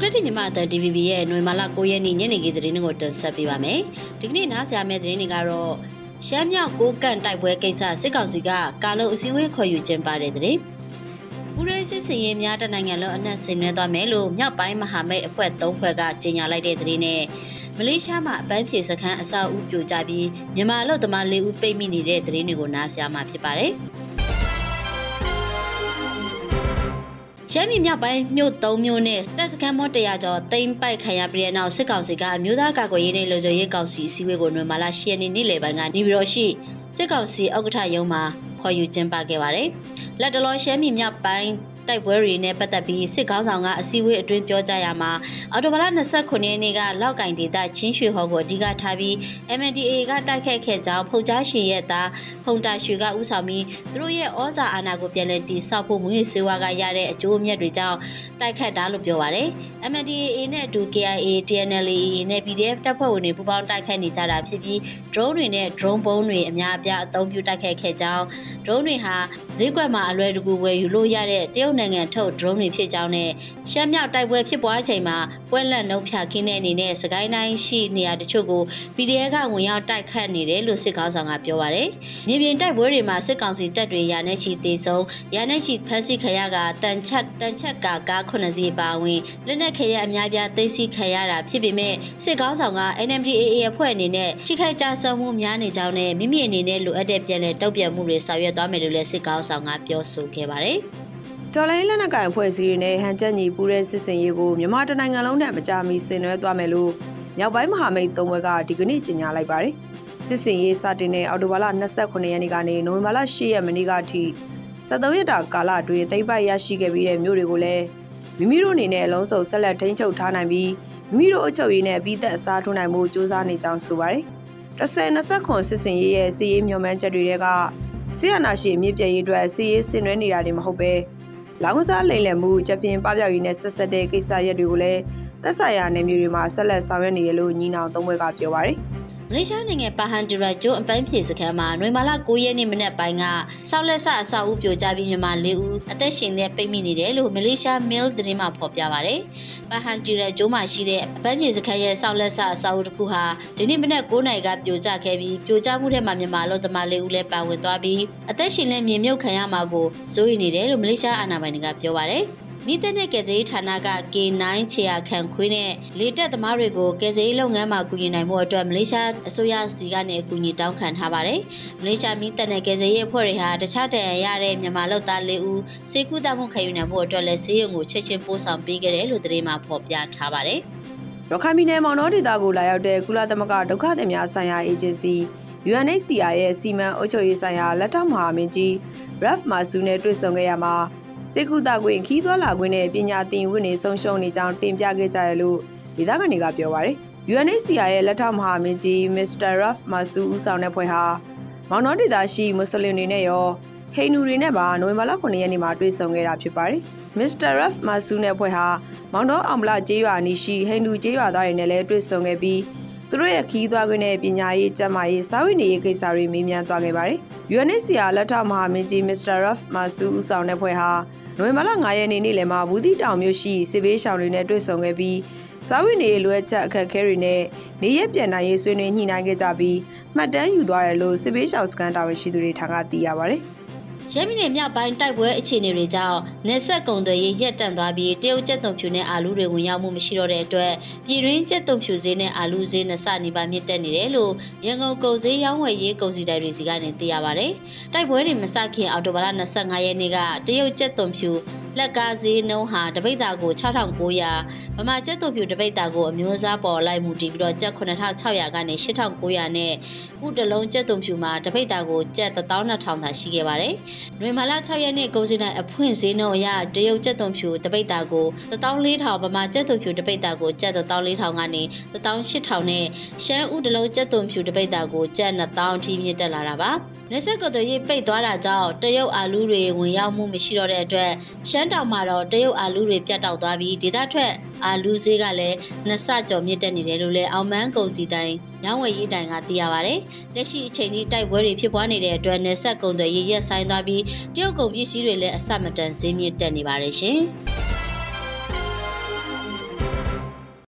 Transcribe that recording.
မိုကရက်တစ်မြန်မာအသံ DVB ရဲ့ຫນွေမာလာ9ရက်နေ့ညနေခင်းသတင်းတွေကိုတင်ဆက်ပေးပါမယ်။ဒီကနေ့နားဆင်ရမယ့်သတင်းတွေကတော့ရှမ်းမြောက်ကိုကန့်တိုက်ပွဲကိစ္စစစ်ကောင်စီကကာလုံအစည်းအဝေးခေါ်ယူခြင်းပါတဲ့သတင်း။ပူရဲစစ်စင်ရေးများတနိုင်ငံလုံးအနက်ဆင်နွှဲသွားမယ်လို့မြောက်ပိုင်းမဟာမိတ်အဖွဲ့၃ဖွဲ့ကကြေညာလိုက်တဲ့သတင်းနဲ့မလေးရှားမှာအပန်းဖြေစခန်းအဆောက်အဦပြိုကျပြီးမြန်မာအလုပ်သမား၄ဦးပိတ်မိနေတဲ့သတင်းတွေကိုနားဆင်ရမှာဖြစ်ပါတယ်။ ရှမ်းပြည်မြောက်ပိုင်းမြို့၃မြို့နဲ့တပ်စခန်းမော့100ကျော်တိမ့်ပိုက်ခံရပြီးတဲ့နောက်စစ်ကောင်စီကအမျိုးသားကာကွယ်ရေးနဲ့လူချုပ်ရေးကောင်စီအစည်းအဝေးကိုနွေမာလာ10ရက်နေ့နေ့လယ်ပိုင်းကနေပြည်တော်ရှိစစ်ကောင်စီဥက္ကဋ္ဌရုံးမှာခေါ်ယူကျင်းပခဲ့ပါတယ်။လက်တလောရှမ်းပြည်မြောက်ပိုင်း တိုက်ပွဲတွေနဲ့ပတ်သက်ပြီးစစ်ကောင်းဆောင်ကအစည်းအဝေးအတွင်းပြောကြားရမှာအော်တိုဘလာ29ရက်နေ့ကလောက်ကင်ဒေသချင်းရွှေဟော်ကိုအဓိကထားပြီး MNDAA ကတိုက်ခတ်ခဲ့ကြောင်းဖုန်ကြားရှင်ရဲ့သားဖုန်တာရွှေကဥဆောင်ပြီးသူတို့ရဲ့ဩဇာအာဏာကိုပြန်လည်တည်ဆောက်ဖို့မွေးစေဝါကရတဲ့အကျိုးအမြတ်တွေကြောင့်တိုက်ခတ်တာလို့ပြောပါရယ် MNDAA နဲ့အတူ KIA, TNLA နဲ့ PDF တပ်ဖွဲ့ဝင်တွေပူးပေါင်းတိုက်ခတ်နေကြတာဖြစ်ပြီး drone တွေနဲ့ drone ပုံးတွေအများအပြားအသုံးပြုတိုက်ခတ်ခဲ့ကြောင်း drone တွေဟာဈေးကွက်မှာအလွယ်တကူဝယ်ယူလို့ရတဲ့တရုတ်နိုင်ငံထုတ် drone တွေဖြစ်ကြောင်းနဲ့ရှမ်းမြောက်တိုက်ပွဲဖြစ်ပွားချိန်မှာပွဲလက်နှုတ်ဖြခင်းတဲ့အနေနဲ့စကိုင်းတိုင်းရှိနေရာတချို့ကို PDF ကဝင်ရောက်တိုက်ခတ်နေတယ်လို့စစ်ကောင်ဆောင်ကပြောပါရယ်မြေပြင်တိုက်ပွဲတွေမှာစစ်ကောင်စီတပ်တွေရာနဲ့ချီသေးဆုံးရာနဲ့ချီဖမ်းဆီးခရကတန်ချက်တန်ချက်ကကား9စီးပါဝင်လက်နက်ခရအများပြားသိမ်းဆီးခံရတာဖြစ်ပေမဲ့စစ်ကောင်ဆောင်က NMDAA အဖွဲ့အနေနဲ့ထိခိုက်ကြဆုံးမှုများနေကြောင်းနဲ့မိမိအနေနဲ့လိုအပ်တဲ့ပြည်နယ်တုံ့ပြန်မှုတွေဆောင်ရွက်သွားမယ်လို့လည်းစစ်ကောင်ဆောင်ကပြောဆိုခဲ့ပါတယ်။ တော်လိုင်းလက်နက်ကိုင်အဖွဲ့အစည်းတွေနဲ့ဟန်ချက်ညီပူးတဲ့စစ်စင်ရေးကိုမြန်မာတနိုင်ငံလုံးနဲ့မကြာမီဆင်နွှဲသွားမယ်လို့မြောက်ပိုင်းမဟာမိတ်သုံးဘက်ကဒီကနေ့ကြေညာလိုက်ပါတယ်။စစ်စင်ရေးစတင်တဲ့အောက်တိုဘာလ29ရက်နေ့ကနေနိုဝင်ဘာလ10ရက်နေ့ကအထိ73ရက်တာကာလအတွင်းသိမ်းပိုက်ရရှိခဲ့ပြီးတဲ့မြို့တွေကိုလည်းမိမိတို့အနေနဲ့အလုံးစုံဆက်လက်ထိန်းချုပ်ထားနိုင်ပြီးမိမိတို့အချုပ်ရည်နဲ့ပြီးသက်အစားထိုးနိုင်မှုစ조사နေကြောင်းဆိုပါတယ်။10-20ခွန်စစ်စင်ရေးရဲ့စီးရေးမျှော်မှန်းချက်တွေကဆီယနာရှိအမြင့်ပြည့်ရေးအတွက်စီးရေးဆင်နွှဲနေတာတွေမဟုတ်ပဲ လောင်ကစားလိမ့်လည်မှုချက်ပြင်းပပျောက်ရေးနဲ့ဆက်ဆက်တဲ့ကိစ္စရပ်တွေကိုလည်းသက်ဆိုင်ရာနယ်မြေတွေမှာဆက်လက်ဆောင်ရွက်နေတယ်လို့ညီနောင်သုံးဘက်ကပြောပါရယ် မလေးရှားနိုင်ငံပါဟန်ဒရာကျိုးအပန်းဖြေစခန်းမှာနွေမာလာ9ရက်နေ့မနက်ပိုင်းကဆောက်လက်ဆအဆောက်အဦပြိုကျပြီးမြန်မာ၄ဦးအသက်ရှင်နဲ့ပိတ်မိနေတယ်လို့မလေးရှား Mail သတင်းမှာဖော်ပြပါဗျ။ပါဟန်ဒရာကျိုးမှာရှိတဲ့အပန်းဖြေစခန်းရဲ့ဆောက်လက်ဆအဆောက်အဦတစ်ခုဟာဒီနေ့မနက်9နာရီကပြိုကျခဲ့ပြီးပြိုကျမှုထဲမှာမြန်မာလူသမား၄ဦးလည်းပါဝင်သွားပြီးအသက်ရှင်နဲ့မြေမြုပ်ခံရမှာကိုစိုးရိမ်နေတယ်လို့မလေးရှားအာဏာပိုင်တွေကပြောပါဗျ။ မိသက်နဲ့ကယ်ဆယ်ရေးဌာနက K9 ခြေရခံခွေးနဲ့လေတက်သမားတွေကိုကယ်ဆယ်ရေးလုပ်ငန်းမှာကူညီနိုင်မှုအတွက်မလေးရှားအစိုးရစီကနေအကူအညီတောင်းခံထားပါတယ်။မလေးရှားမိသက်နဲ့ကယ်ဆယ်ရေးအဖွဲ့တွေဟာတခြားတန်ရရတဲ့မြန်မာလုပ်သား၄ဦးစေကူတာမှုခံယူနိုင်မှုအတွက်လည်းဆေးရုံကိုချက်ချင်းပို့ဆောင်ပေးခဲ့တယ်လို့သတင်းမှာဖော်ပြထားပါတယ်။ရခိုင်ပြည်နယ်မောင်နှောဒေသကိုလာရောက်တဲ့ကုလသမဂ္ဂဒုက္ခသည်များဆိုင်ရာအေဂျင်စီ UNHCR ရဲ့စီမံအုပ်ချုပ်ရေးဆိုင်ရာလက်ထောက်မဟာမင်းကြီး Ralph Masu နဲ့တွေ့ဆုံခဲ့ရမှာ စေကူတာခွင့်ခီးသွွာလာခွင့်နဲ့ပညာသင်ဝင်နေဆုံးရှုံးနေကြောင်းတင်ပြခဲ့ကြရလို့ဒေသခံတွေကပြောပါရယ် UNHCR ရဲ့လက်ထောက်မဟာမင်းကြီး Mr. Ralph Masu ဦးဆောင်တဲ့ဖွဲ့ဟာမောင်နှောဒေသရှိမွတ်စလင်တွေနဲ့ရောဟိန္ဒူတွေနဲ့ပါနိုဝင်ဘာလ9ရက်နေ့မှာတွေ့ဆုံခဲ့တာဖြစ်ပါတယ်။ Mr. Ralph Masu နဲ့ဖွဲ့ဟာမောင်နှောအောင်မလကျေးရွာနီရှိဟိန္ဒူကျေးရွာသားတွေနဲ့လည်းတွေ့ဆုံခဲ့ပြီး သူတို့ရဲ့ခီးသွွားခွင့်နဲ့ပညာရေးကျန်းမာရေးစာဝတ်နေရေးကိစ္စတွေမေးမြန်းသွားခဲ့ပါတယ်။ UNHCR လက်ထောက်မဟာမင်းကြီး Mr. Ralph Masu ဦးဆောင်တဲ့ဖွဲ့ဟာနိုဝင်ဘာလ9ရက်နေ့နေ့လယ်မှာဘူးတီတောင်မြို့ရှိစစ်ဘေးရှောင်တွေနဲ့တွေ့ဆုံခဲ့ပြီးစာဝတ်နေရေးလွှဲချက်အခက်အခဲတွေနဲ့နေရက်ပြန်နိုင်ရေးဆွေးနွေးညှိနှိုင်းခဲ့ကြပြီးမှတ်တမ်းယူသွားတယ်လို့စစ်ဘေးရှောင်စခန်းတာဝန်ရှိသူတွေထံကသိရပါတယ်။ ရမင်းနယ်မြောက်ပိုင်းတိုက်ပွဲအခြေအနေတွေကြောင့်နေဆက်ကုံတွေရက်တန့်သွားပြီးတရုတ်ကျက်တုံဖြူနဲ့အာလူတွေဝင်ရောက်မှုမရှိတော့တဲ့အတွက်ပြည်တွင်းကျက်တုံဖြူဈေးနဲ့အာလူဈေးနှစ်ဆနီးပါးမြင့်တက်နေတယ်လို့ရန်ကုန်ကုန်ဈေးရောင်းဝယ်ရေးကုန်စည်တိုင်တွေစီကနေသိရပါဗျ။တိုက်ပွဲတွေမစခင်အော်တိုဘာလ25ရက်နေ့ကတရုတ်ကျက်တုံဖြူ လက်ကားဈေးနှုန်းဟာတပိတ်တာကို6900ဗမာကျက်တုံဖြူတပိတ်တာကိုအမျိုးအစားပေါ်လိုက်မှုတည်ပြီးတော့ကျက်9600ကနေ8900နဲ့ဥတလုံးကျက်တုံဖြူမှာတပိတ်တာကိုကျက်12000သာရှိခဲ့ပါတယ်။နွေမာလာ6ရက်နေ့ကုန်စည်တိုင်းအဖွင့်ဈေးနှုန်းအရတရုတ်ကျက်တုံဖြူတပိတ်တာကို14000ဗမာကျက်တုံဖြူတပိတ်တာကိုကျက်14000ကနေ18000နဲ့ရှမ်းဥတလုံးကျက်တုံဖြူတပိတ်တာကိုကျက်2000အထိမြင့်တက်လာတာပါ။ နေဆက်ကတော်ရေးပိတ်သွားတာကြောင့်တရုတ်အာလူတွေဝင်ရောက်မှုမရှိတော့တဲ့အတွက်ရှမ်းတောင်မှာတော့တရုတ်အာလူတွေပြတ်တောက်သွားပြီးဒေသထွက်အာလူဈေးကလည်းနှစ်ဆကျော်မြင့်တက်နေတယ်လို့လည်းအောင်မန်းကုန်စီတိုင်းညောင်းဝယ်ရေးတိုင်ကသိရပါဗျ။လက်ရှိအချိန်ကြီးတိုက်ပွဲတွေဖြစ်ပွားနေတဲ့အတွက်နေဆက်ကုန်တွေရရက်ဆိုင်သွားပြီးတရုတ်ကုန်ပစ္စည်းတွေလည်းအဆက်မတန်ဈေးမြင့်တက်နေပါတယ်ရှင်။